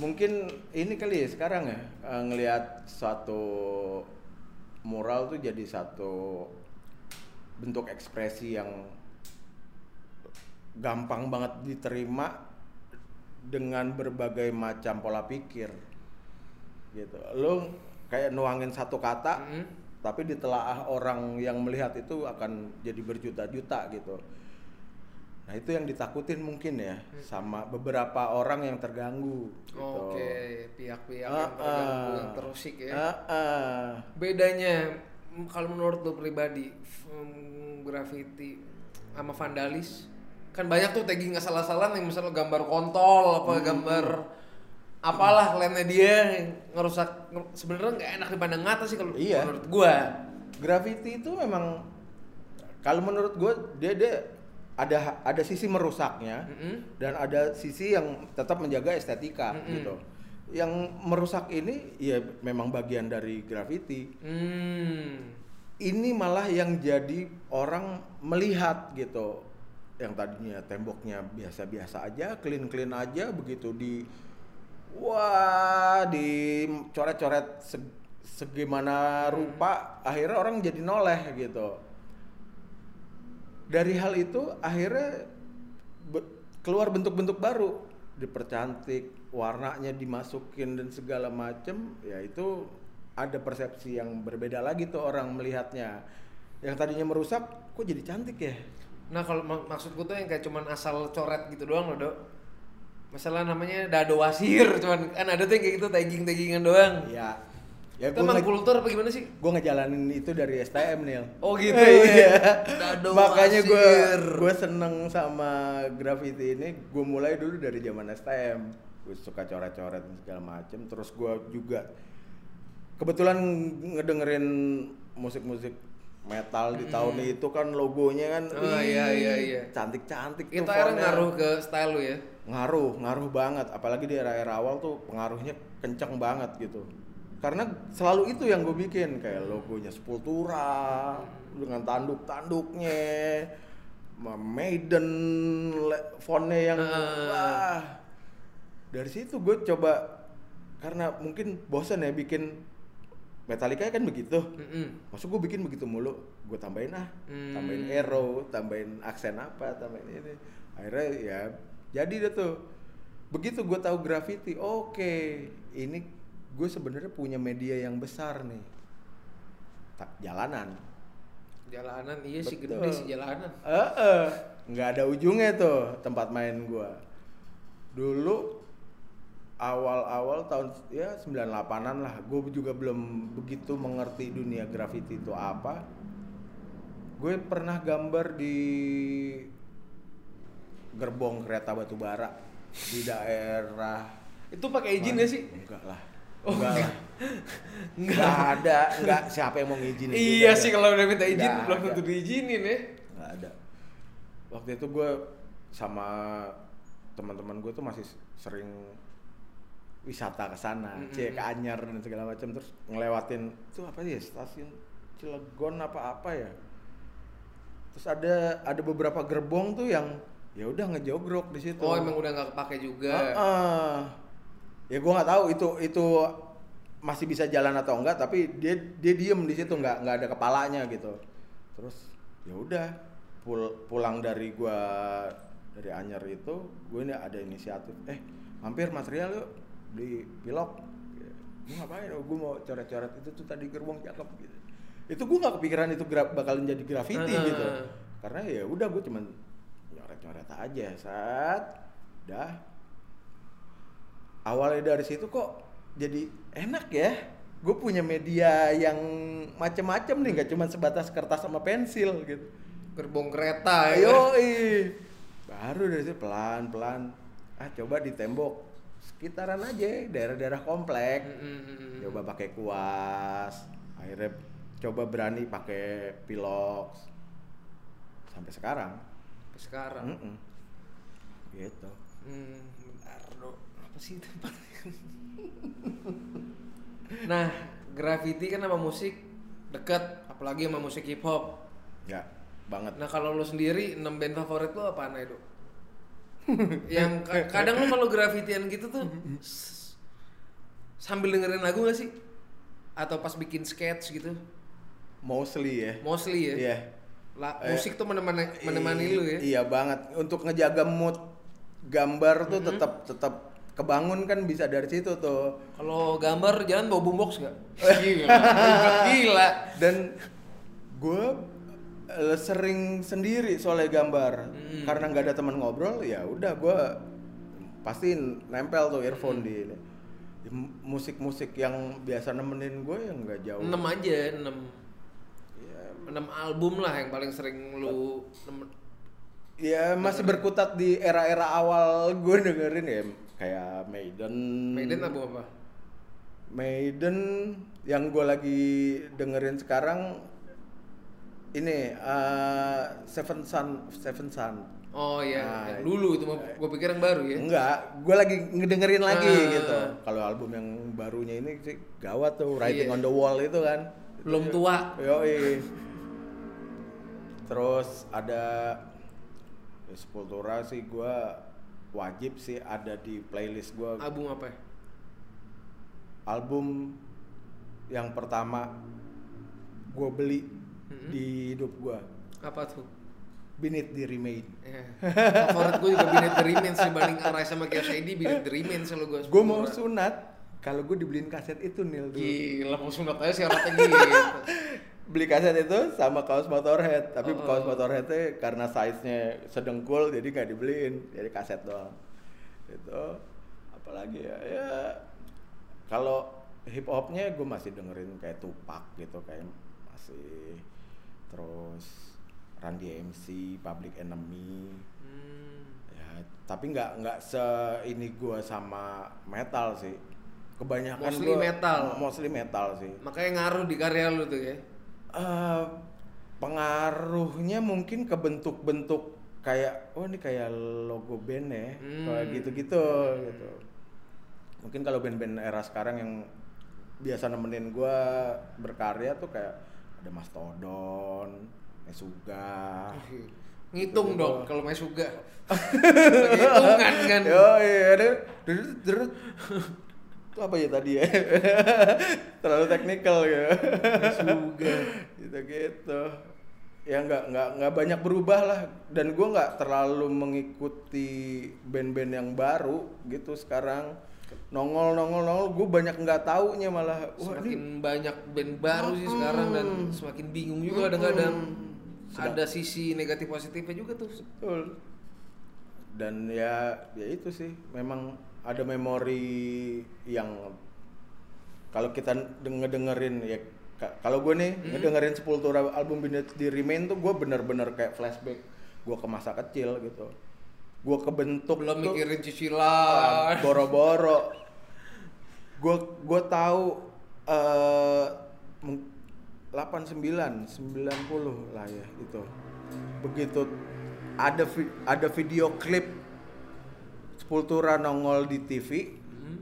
mungkin ini kali ya sekarang ya eh, ngelihat suatu mural tuh jadi satu bentuk ekspresi yang gampang banget diterima dengan berbagai macam pola pikir gitu lo kayak nuangin satu kata Mm. tapi ditelaah orang yang melihat itu akan jadi berjuta-juta gitu nah itu yang ditakutin mungkin ya sama beberapa orang yang terganggu gitu. Oke, pihak-pihak Ah, yang terganggu, yang terusik ya. Ah, ah. Bedanya kalau menurut lo pribadi mm, graffiti sama vandalis kan banyak tuh tagging asal-asalan yang misalnya gambar kontol apa Hmm. gambar apalah kliennya dia ngerusak nge- sebenarnya nggak enak dipandang mata sih kalau Iya. menurut gua graffiti itu memang kalau menurut gue dia dia ada ada sisi merusaknya Mm-mm. dan ada sisi yang tetap menjaga estetika Mm-mm. gitu. Yang merusak ini ya memang bagian dari graffiti. Hmm. Ini malah yang jadi orang melihat gitu. Yang tadinya temboknya biasa-biasa aja clean-clean aja begitu di wah dicoret-coret se- segimana rupa akhirnya orang jadi noleh gitu dari hal itu akhirnya be- keluar bentuk-bentuk baru. Dipercantik warnanya dimasukin dan segala macem ya itu ada persepsi yang berbeda lagi tuh orang melihatnya. Yang tadinya merusak kok jadi cantik ya? Nah kalau mak- maksud gua tuh yang kayak cuman asal coret gitu doang loh dok. Masalah namanya dado wasir cuman kan ada tuh yang kayak gitu tagging taggingan doang. Ya ya itu emang kultur apa gimana sih gue ngejalanin itu dari STM Nil Oh *laughs* gitu Iya. Dado Makanya gue gue seneng sama graffiti ini. Gue mulai dulu dari zaman STM. Gue suka coret-coret segala macem. Terus gue juga kebetulan ngedengerin musik-musik metal di tahun itu kan logonya kan Hmm. Oh, iya, iya, iya. cantik-cantik itu akhirnya ngaruh ke style lu ya ngaruh ngaruh banget apalagi di era-era awal tuh pengaruhnya kenceng banget gitu karena selalu itu yang gue bikin kayak logonya Sepultura dengan tanduk-tanduknya Ma- Maiden fontnya yang Ah. wah dari situ gue coba karena mungkin bosan ya bikin Metallica kan begitu. Masuk gue bikin begitu mulu, gue tambahin ah, Hmm. tambahin arrow, tambahin aksen apa, tambahin ini. Akhirnya ya jadi deh tuh. Begitu gue tahu graffiti, oke, ini gue sebenarnya punya media yang besar nih. Jalanan. jalanan iya sih gede sih jalanan Eh, eh, nggak ada ujungnya tuh tempat main gue. Dulu awal-awal tahun ya 98-an lah, gue juga belum begitu mengerti dunia graffiti itu apa. Gue pernah gambar di gerbong kereta batu bara di daerah itu pakai izin gak sih Enggak lah. Oh, enggak enggak. Enggak ada, enggak siapa yang mau ngizinin iya sih ya. kalau udah minta izin Nggak belum tentu diizinin ya nggak ada waktu itu gue sama teman-teman gue tuh masih sering wisata ke sana, Mm-mm. cek ke Anyar dan segala macam terus ngelewatin itu apa ya stasiun Cilegon apa apa ya. Terus ada ada beberapa gerbong tuh yang ya udah ngejogrok di situ. Oh emang udah nggak kepake juga. Heeh. Ya gua nggak tahu itu itu masih bisa jalan atau enggak tapi dia dia diem di situ nggak nggak ada kepalanya gitu. Terus ya udah pul- pulang dari gua dari Anyer itu gue ini ada inisiatif eh mampir material yuk di pilok. Gue ngapain? Oh, gue mau coret-coret itu tuh tadi gerbong cakep gitu. Itu gue nggak kepikiran itu gra- bakalan jadi graffiti Heeh. gitu. Karena ya udah gue cuman nyoret-nyoret aja saat dah awalnya dari situ kok jadi enak ya. Gue punya media yang macem-macem nih nggak cuma sebatas kertas sama pensil gitu. Gerbong kereta ya. baru dari situ pelan-pelan. Ah coba di tembok. Sekitaran aja daerah-daerah komplek. Mm-mm. coba pakai kuas. Akhirnya coba berani pakai pilox. Sampai sekarang. Sekarang. Mm-mm. gitu. Hmm, sih tempatnya? nah, graffiti kan sama musik deket, apalagi sama musik hip hop. ya banget Nah kalau lu sendiri 6 band favorit lu apaan itu? *laughs* yang ka- kadang lu kalau grafitian gitu tuh sambil dengerin lagu gak sih? Atau pas bikin sketch gitu? mostly ya Mostly ya. Iya. La- Eh, musik tuh menemani menemani lu ya. Iya banget. Untuk ngejaga mood gambar tuh Mm-hmm. tetap tetap kebangun kan bisa dari situ tuh. Kalau gambar jangan bawa boombox gak? Gila, *laughs* ribet gila. Dan gue eh, sering sendiri soalnya gambar Mm. karena nggak ada teman ngobrol ya udah gue pasti nempel tuh earphone di di musik-musik yang biasa nemenin gue yang nggak jauh 6 aja, 6 ya, 6 album lah yang paling sering lu ya masih berkutat di era-era awal gue dengerin ya kayak Maiden Maiden album apa? Maiden yang gue lagi dengerin sekarang ini eh, Seven Sun Seven Sun Oh iya, Nah, yang dulu itu gue pikir yang baru ya. enggak gue lagi ngedengerin lagi Ah. gitu kalau album yang barunya ini sih gawat tuh Writing Iya. on the Wall itu kan Belum tua. Yoi. terus ada ya, Sepultura sih gue wajib sih ada di playlist gue Album apa ya? album yang pertama gue beli Mm-mm. di hidup gue Apa tuh? Beneath the Remain Ya. Favorit gue juga Beneath the Remains dibanding Arai sama ID Beneath the Remains selalu gue gue mau sunat kalau gue dibeliin kaset itu Nil dulu Gila mau sunat aja syaratnya gitu *laughs* beli kaset itu sama kaos Motorhead. Tapi Oh. kaos Motorheadnya karena size nya sedengkul jadi nggak dibeliin jadi kaset doang. Itu apalagi ya ya kalau hip hopnya gue masih dengerin kayak Tupac gitu kayak masih terus Run DMC, Public Enemy. Hmm. ya tapi nggak nggak se ini gue sama metal sih. Kebanyakan Mostly gua- metal. mostly metal sih. Makanya ngaruh di karya lu tuh ya Eh, pengaruhnya mungkin ke bentuk-bentuk kayak oh ini kayak logo band ya Hmm. kayak gitu-gitu gitu mungkin kalau band-band era sekarang yang biasa nemenin gua berkarya tuh kayak ada Mastodon, Mesuga Ngitung Gitu. dong kalau Mesuga *laughs* Hitungan kan Yo, iya. Itu apa ya tadi ya? *laughs* Terlalu teknikal ya. Mesuga *laughs* gitu gitu. Ya nggak nggak nggak banyak berubah lah. Dan gua nggak terlalu mengikuti band-band yang baru gitu sekarang. Nongol nongol nongol, gue banyak nggak taunya malah. Wah ini Semakin banyak band baru sih sekarang dan semakin bingung juga kadang-kadang Sedang- Ada sisi negatif positifnya juga tuh Betul. Dan ya ya itu sih memang ada memori yang kalau kita deng- ngedengerin ya ka- kalau gue nih ngedengerin Sepultura album Beneath the Remain tuh gue bener-bener kayak flashback. Gue ke masa kecil gitu. Gue kebentuk Belum tuh mikirin ah, cicilan boro-boro. Gue gue tahu eh mung- 89 90 lah ya itu begitu ada vi- ada video klip Sepultura nongol di TV Hmm.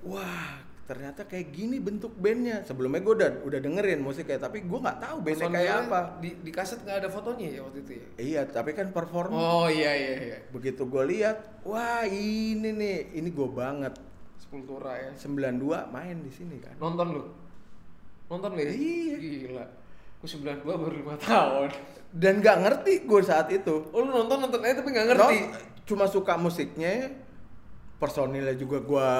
wah ternyata kayak gini bentuk bandnya sebelumnya gue udah udah dengerin musiknya tapi gue nggak tahu bandnya kayak apa Di, di kaset nggak ada fotonya ya waktu itu ya? iya tapi kan perform Oh iya iya iya. begitu gue lihat wah ini nih ini gue banget Sepultura ya. 92 main di sini kan Nonton lu? Nonton lu ya? Iya. Gila. Gue 92 baru 5 tahun. dan nggak ngerti gue saat itu Oh lu nonton nonton aja tapi nggak ngerti. Cuma suka musiknya personilnya juga gue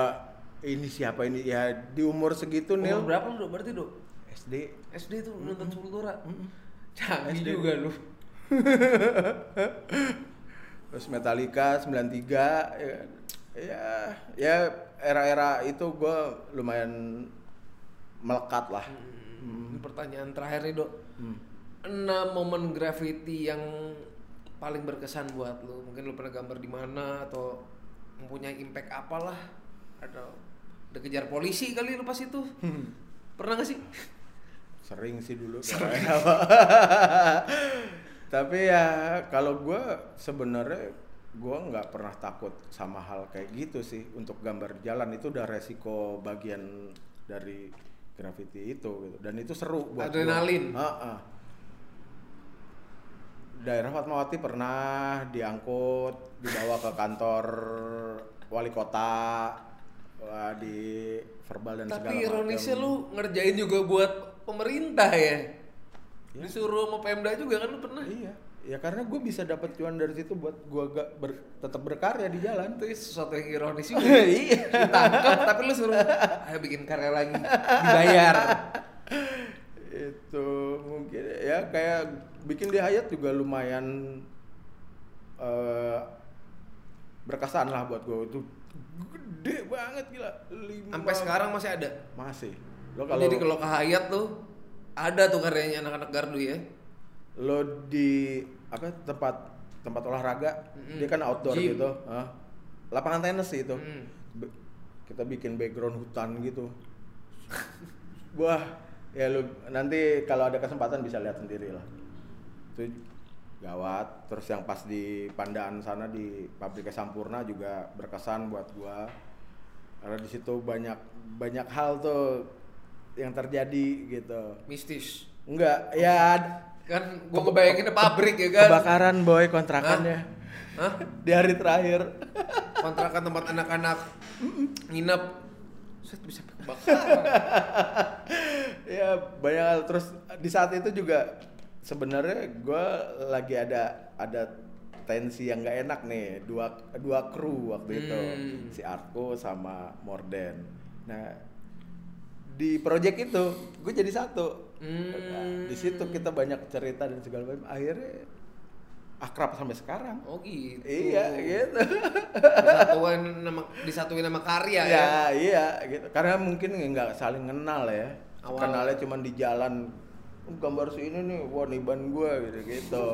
ini siapa ini ya di umur segitu Umur Nil berapa lu berarti dok? SD SD tuh nonton Sepultura. Mm-mm. Canggih SD. juga lu. *laughs* terus Metallica 93 ya ya, ya era-era itu gue lumayan melekat lah Hmm. Ini pertanyaan terakhir nih dok. Hmm. Enam momen graffiti yang paling berkesan buat lu. Mungkin lu pernah gambar di mana atau mempunyai impact apalah atau udah kejar polisi kali lu pas itu. Pernah gak sih? sering sih dulu *laughs* *laughs* tapi ya kalau gue sebenarnya gue nggak pernah takut sama hal kayak gitu sih untuk gambar jalan itu udah resiko bagian dari graffiti itu gitu dan itu seru buat gua. Adrenalin. Ha-ha. Daerah Fatmawati pernah diangkut dibawa ke kantor wali kota wah, di verbal dan segala Tapi ironisnya macam. lu ngerjain juga buat pemerintah ya. Disuruh sama Pemda juga kan lu pernah. Iya, ya karena gue bisa dapat cuan dari situ buat gue gak ber- tetap berkarya di jalan. Itu sesuatu yang ironis *laughs* juga. iya. Ditangkap tapi lu suruh ayo bikin karya lagi dibayar. *laughs* Itu mungkin ya kayak bikin di Hayat juga lumayan eh berkesan lah buat gue itu gede banget gila. Lima- Sampai sekarang masih ada. masih. Lo Kalau Jadi kalau ke Hayat tuh ada tuh karyanya anak-anak gardu ya. lo di apa tempat tempat olahraga Mm-mm. dia kan outdoor Gym. gitu Hah? lapangan tenis sih itu. Be- kita bikin background hutan gitu wah ya lu nanti kalau ada kesempatan bisa lihat sendiri lah itu gawat terus yang pas di Pandaan sana di pabriknya Sampurna juga berkesan buat gua karena di situ banyak banyak hal tuh yang terjadi gitu Mistis. enggak ya Kan gua kebayanginnya pabrik ya kan. kebakaran boy kontrakannya Hah? di hari terakhir Kontrakan tempat anak-anak nginep. Set bisa kebakaran. *laughs* ya banyak hal. terus di saat itu juga sebenarnya gue lagi ada ada tensi yang nggak enak nih dua dua kru waktu itu Hmm. si Arko sama Morden nah di project itu gue jadi satu Hmm. Nah, di situ kita banyak cerita dan segala macam akhirnya akrab sampai sekarang Oh gitu. iya gitu Disatuin nama disatuin nama karya ya. ya iya gitu karena mungkin nggak saling kenal ya Awal. kenalnya cuma di jalan "Oh, gambar si ini nih wah niban gue gitu gitu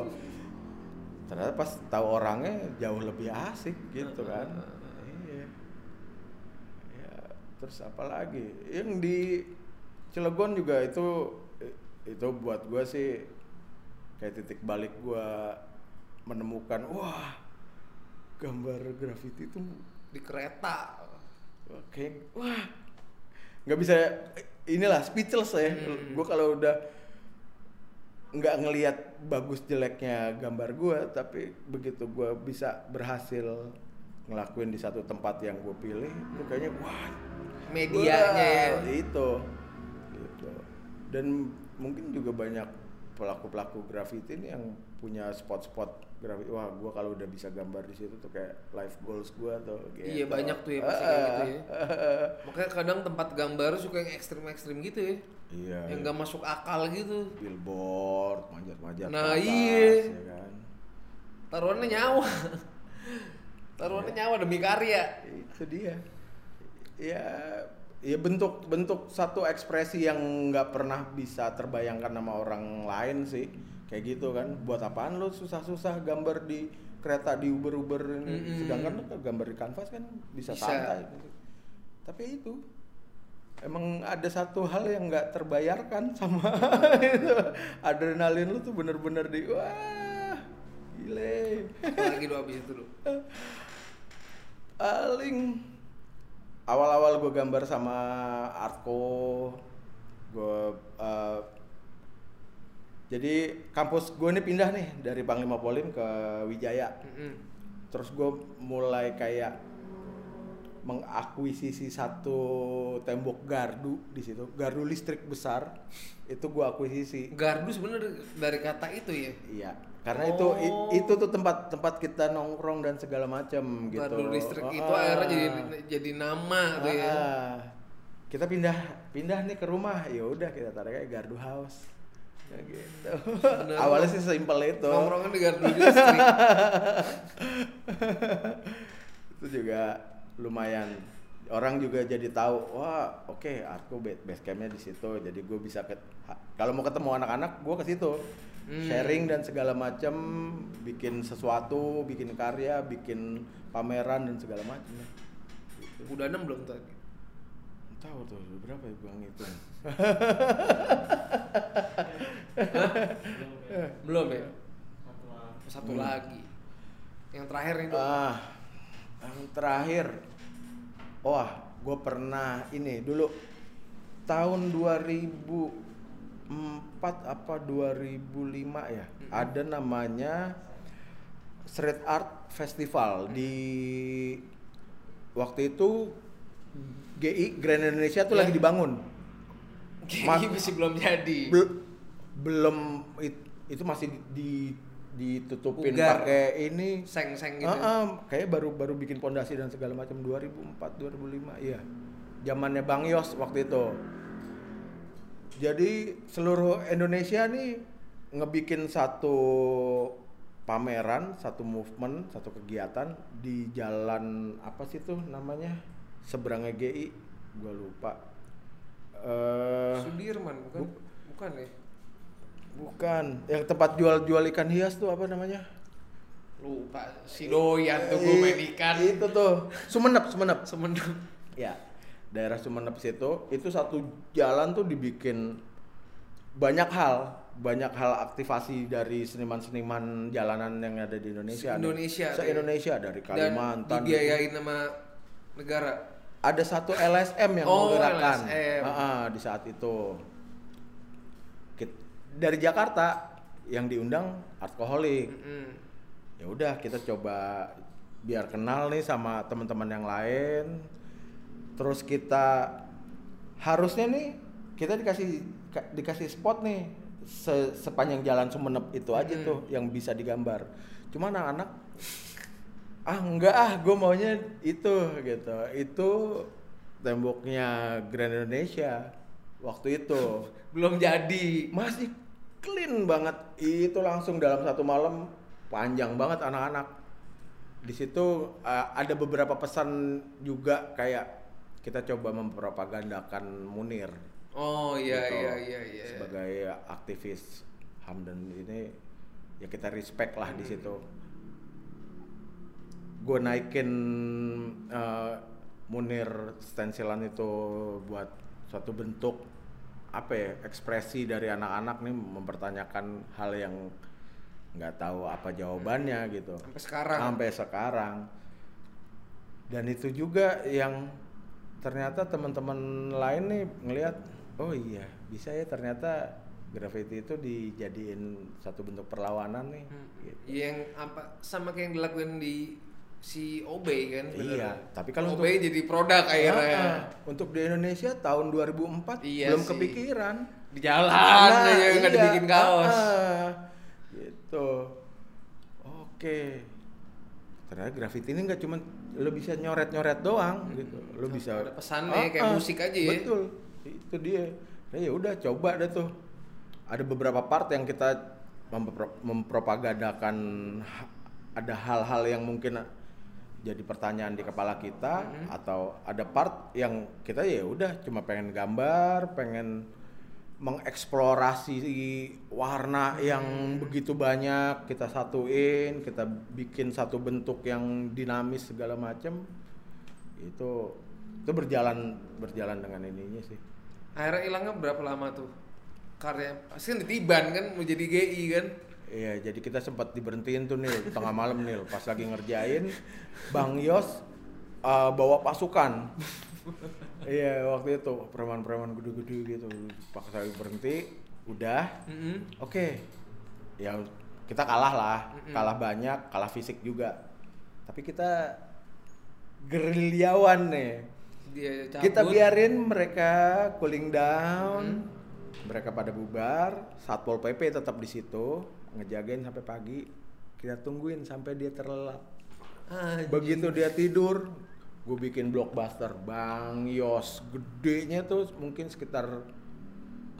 ternyata pas tahu orangnya jauh lebih asik gitu kan iya ya terus apa lagi yang di Cilegon juga itu itu buat gue sih kayak titik balik gue menemukan wah gambar graffiti itu Di kereta. Oke, wah, nggak bisa inilah speechless ya. Hmm. Gue kalau udah nggak ngelihat bagus jeleknya gambar gue, tapi begitu gue bisa berhasil ngelakuin di satu tempat yang gue pilih, itu kayaknya wah, Medianya ya. wah, itu, gitu. Dan mungkin juga banyak pelaku-pelaku graffiti ini yang punya spot-spot graffiti. Wah, gue kalau udah bisa gambar di situ tuh kayak life goals gue tuh. Iya, gitu. banyak tuh ya pasti kayak gitu ya. *laughs* Makanya kadang tempat gambar suka yang ekstrim-ekstrim gitu ya. Iya. yang iya. nggak masuk akal gitu. billboard, manjat-manjat. Nah, ke atas, iya. ya kan? Taruhannya nyawa. Taruhannya nyawa demi karya. Itu dia. Ya, ya bentuk bentuk satu ekspresi yang nggak pernah bisa terbayangkan sama orang lain sih. Kayak gitu kan. Buat apaan lu susah-susah gambar di kereta di Uber-Uber ini. Mm-mm. Sedangkan lu kan gambar di kanvas kan bisa, Bisa. santai. Tapi itu emang ada satu hal yang nggak terbayarkan sama *laughs* itu adrenalin lu tuh bener-bener di wah gile Apalagi lu habis itu lu. *laughs* paling awal-awal gue gambar sama Arko gue eh, jadi kampus gue ini pindah nih dari Panglima Polim ke Wijaya Mm-mm. terus gue mulai kayak mengakuisisi satu tembok gardu di situ gardu listrik besar itu gue akuisisi Gardu sebenarnya dari kata itu ya. iya karena itu Oh. itu tuh tempat tempat kita nongkrong dan segala macam gitu Gardu listrik itu Ah. akhirnya jadi jadi nama tuh ya. Ah, kita pindah pindah nih ke rumah ya udah kita tarik kayak gardu house Ya gitu Bener. awalnya sih simpel itu Nongkrongnya di gardu listrik. itu juga lumayan orang juga jadi tahu wah oke aku ba- base campnya di situ jadi gue bisa ke kalau mau ketemu anak-anak gue ke situ Hmm. sharing dan segala macam bikin sesuatu bikin karya bikin pameran dan segala macam Udah enam belum tadi? tahu tuh berapa ya bang itu *laughs* Belum ya? Satu Hmm. lagi. Yang terakhir nih, Dok. Ah, yang terakhir, wah, gue pernah ini dulu tahun 2004 apa 2005 ya, ada namanya Street Art Festival di waktu itu GI Grand Indonesia tuh Ya. lagi dibangun. Mas- Kayaknya masih belum jadi. Bel- belum it- itu masih di ditutupin pakai ini Seng-seng gitu. Ah, ah, kayak baru baru bikin pondasi dan segala macam 2004 2005 iya zamannya Bang Yos waktu itu jadi seluruh Indonesia nih ngebikin satu pameran satu movement satu kegiatan di jalan apa sih tuh namanya seberangnya GI gua lupa eh Sudirman bukan? Bu- Bukan ya? Bukan yang tempat jual-jual ikan hias tuh apa namanya Lupa. Si doyan tuh gue main ikan. Itu tuh Sumenep, Sumenep. Semenep. Ya, daerah Sumenep situ itu satu jalan tuh dibikin banyak hal, banyak hal aktivasi dari seniman-seniman jalanan yang ada di Indonesia. nih. Se-Indonesia, Se Indonesia dari Kalimantan. Dan dibiayain sama negara. Ada satu LSM yang Oh, menggerakkan LSM. Ah, ah, di saat itu. Dari Jakarta yang diundang Artkoholik. Mm-mm. ya udah kita coba biar kenal nih sama teman-teman yang lain terus kita harusnya nih kita dikasih ka- dikasih spot nih se- sepanjang jalan Sumenep itu aja Hmm. tuh yang bisa digambar cuma anak-anak ah enggak ah gue maunya itu gitu itu temboknya Grand Indonesia waktu itu *laughs* Belum jadi. masih clean banget. Itu langsung dalam satu malam panjang banget anak-anak. Di situ uh, ada beberapa pesan juga kayak kita coba mempropagandakan Munir. Oh iya gitu. iya iya iya. sebagai aktivis HAM dan ini ya kita respect lah di situ. Gue naikin uh, Munir stensilan itu buat suatu bentuk apa ya ekspresi dari anak-anak nih mempertanyakan hal yang nggak tahu apa jawabannya gitu Sampai sekarang. sampai sekarang dan itu juga yang ternyata teman-teman lain nih ngelihat oh iya bisa ya ternyata graffiti itu dijadiin satu bentuk perlawanan nih Hmm. gitu. Yang apa sama kayak yang dilakuin di si Obey kan? bener Iya, tapi kalau Obey jadi produk akhirnya. Ah, untuk di Indonesia tahun 2004 Iya belum sih. kepikiran Di jalan Nah, aja nggak iya. dibikin kaos. Ah, gitu oke ternyata graffiti ini nggak cuma lo bisa nyoret-nyoret doang gitu lo bisa Ada pesannya, kayak musik aja ya. betul itu dia nah, ya udah coba deh tuh ada beberapa part yang kita mempro- mempropagandakan ada hal-hal yang mungkin jadi pertanyaan di kepala kita Mm-hmm. atau ada part yang kita ya udah cuma pengen gambar, pengen mengeksplorasi warna yang Mm-hmm. begitu banyak kita satuin, kita bikin satu bentuk yang dinamis segala macam itu itu berjalan berjalan dengan ininya sih. Akhirnya hilangnya berapa lama tuh? Karya pasti kan ditiban kan mau jadi GI kan? Iya, jadi kita sempat diberhentiin tuh nih tengah malam nih pas lagi ngerjain Bang Yos uh, bawa pasukan. Iya waktu itu preman-preman gede-gede gitu. Paksa berhenti udah. Mm-mm. oke. Ya kita kalah lah. Mm-mm. kalah banyak kalah fisik juga. Tapi kita gerilyawan nih Dia cabut. kita biarin mereka cooling down. Mereka pada bubar. Satpol pp tetap di situ ngejagain sampai pagi kita tungguin sampai dia terlelap. Anjing. begitu dia tidur gue bikin blockbuster bang yos. Gedenya tuh mungkin sekitar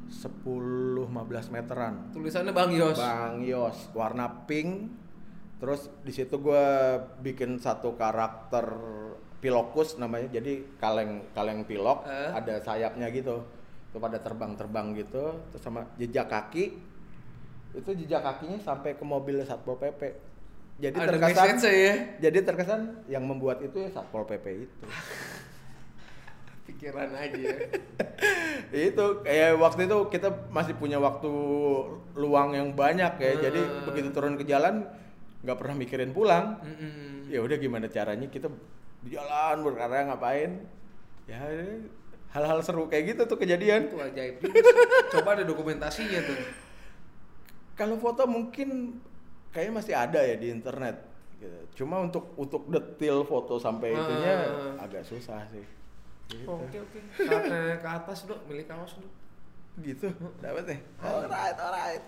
10-15 meteran. Tulisannya Bang Yos. bang yos warna pink. Terus di situ gue bikin satu karakter pilokus namanya. Jadi kaleng kaleng pilok Eh. ada sayapnya gitu. Itu pada terbang-terbang gitu terus sama jejak kaki itu jejak kakinya sampai ke mobil satpol pp jadi Ada terkesan ya. jadi terkesan yang membuat itu ya satpol pp itu *laughs* Pikiran aja ya. *laughs* itu kayak waktu itu kita masih punya waktu luang yang banyak ya jadi Hmm. begitu turun ke jalan nggak pernah mikirin pulang Mm-mm. ya udah gimana caranya kita jalan berkarya ngapain ya hal-hal seru kayak gitu tuh kejadian Itu ajaib. Coba ada dokumentasinya tuh. Kalau foto mungkin kayaknya masih ada ya di internet gitu. cuma untuk untuk detail foto sampai itunya Ah. agak susah sih Gitu. Oke oke. Saatnya ke atas dok, milik kaos dok. gitu dapat deh alright alright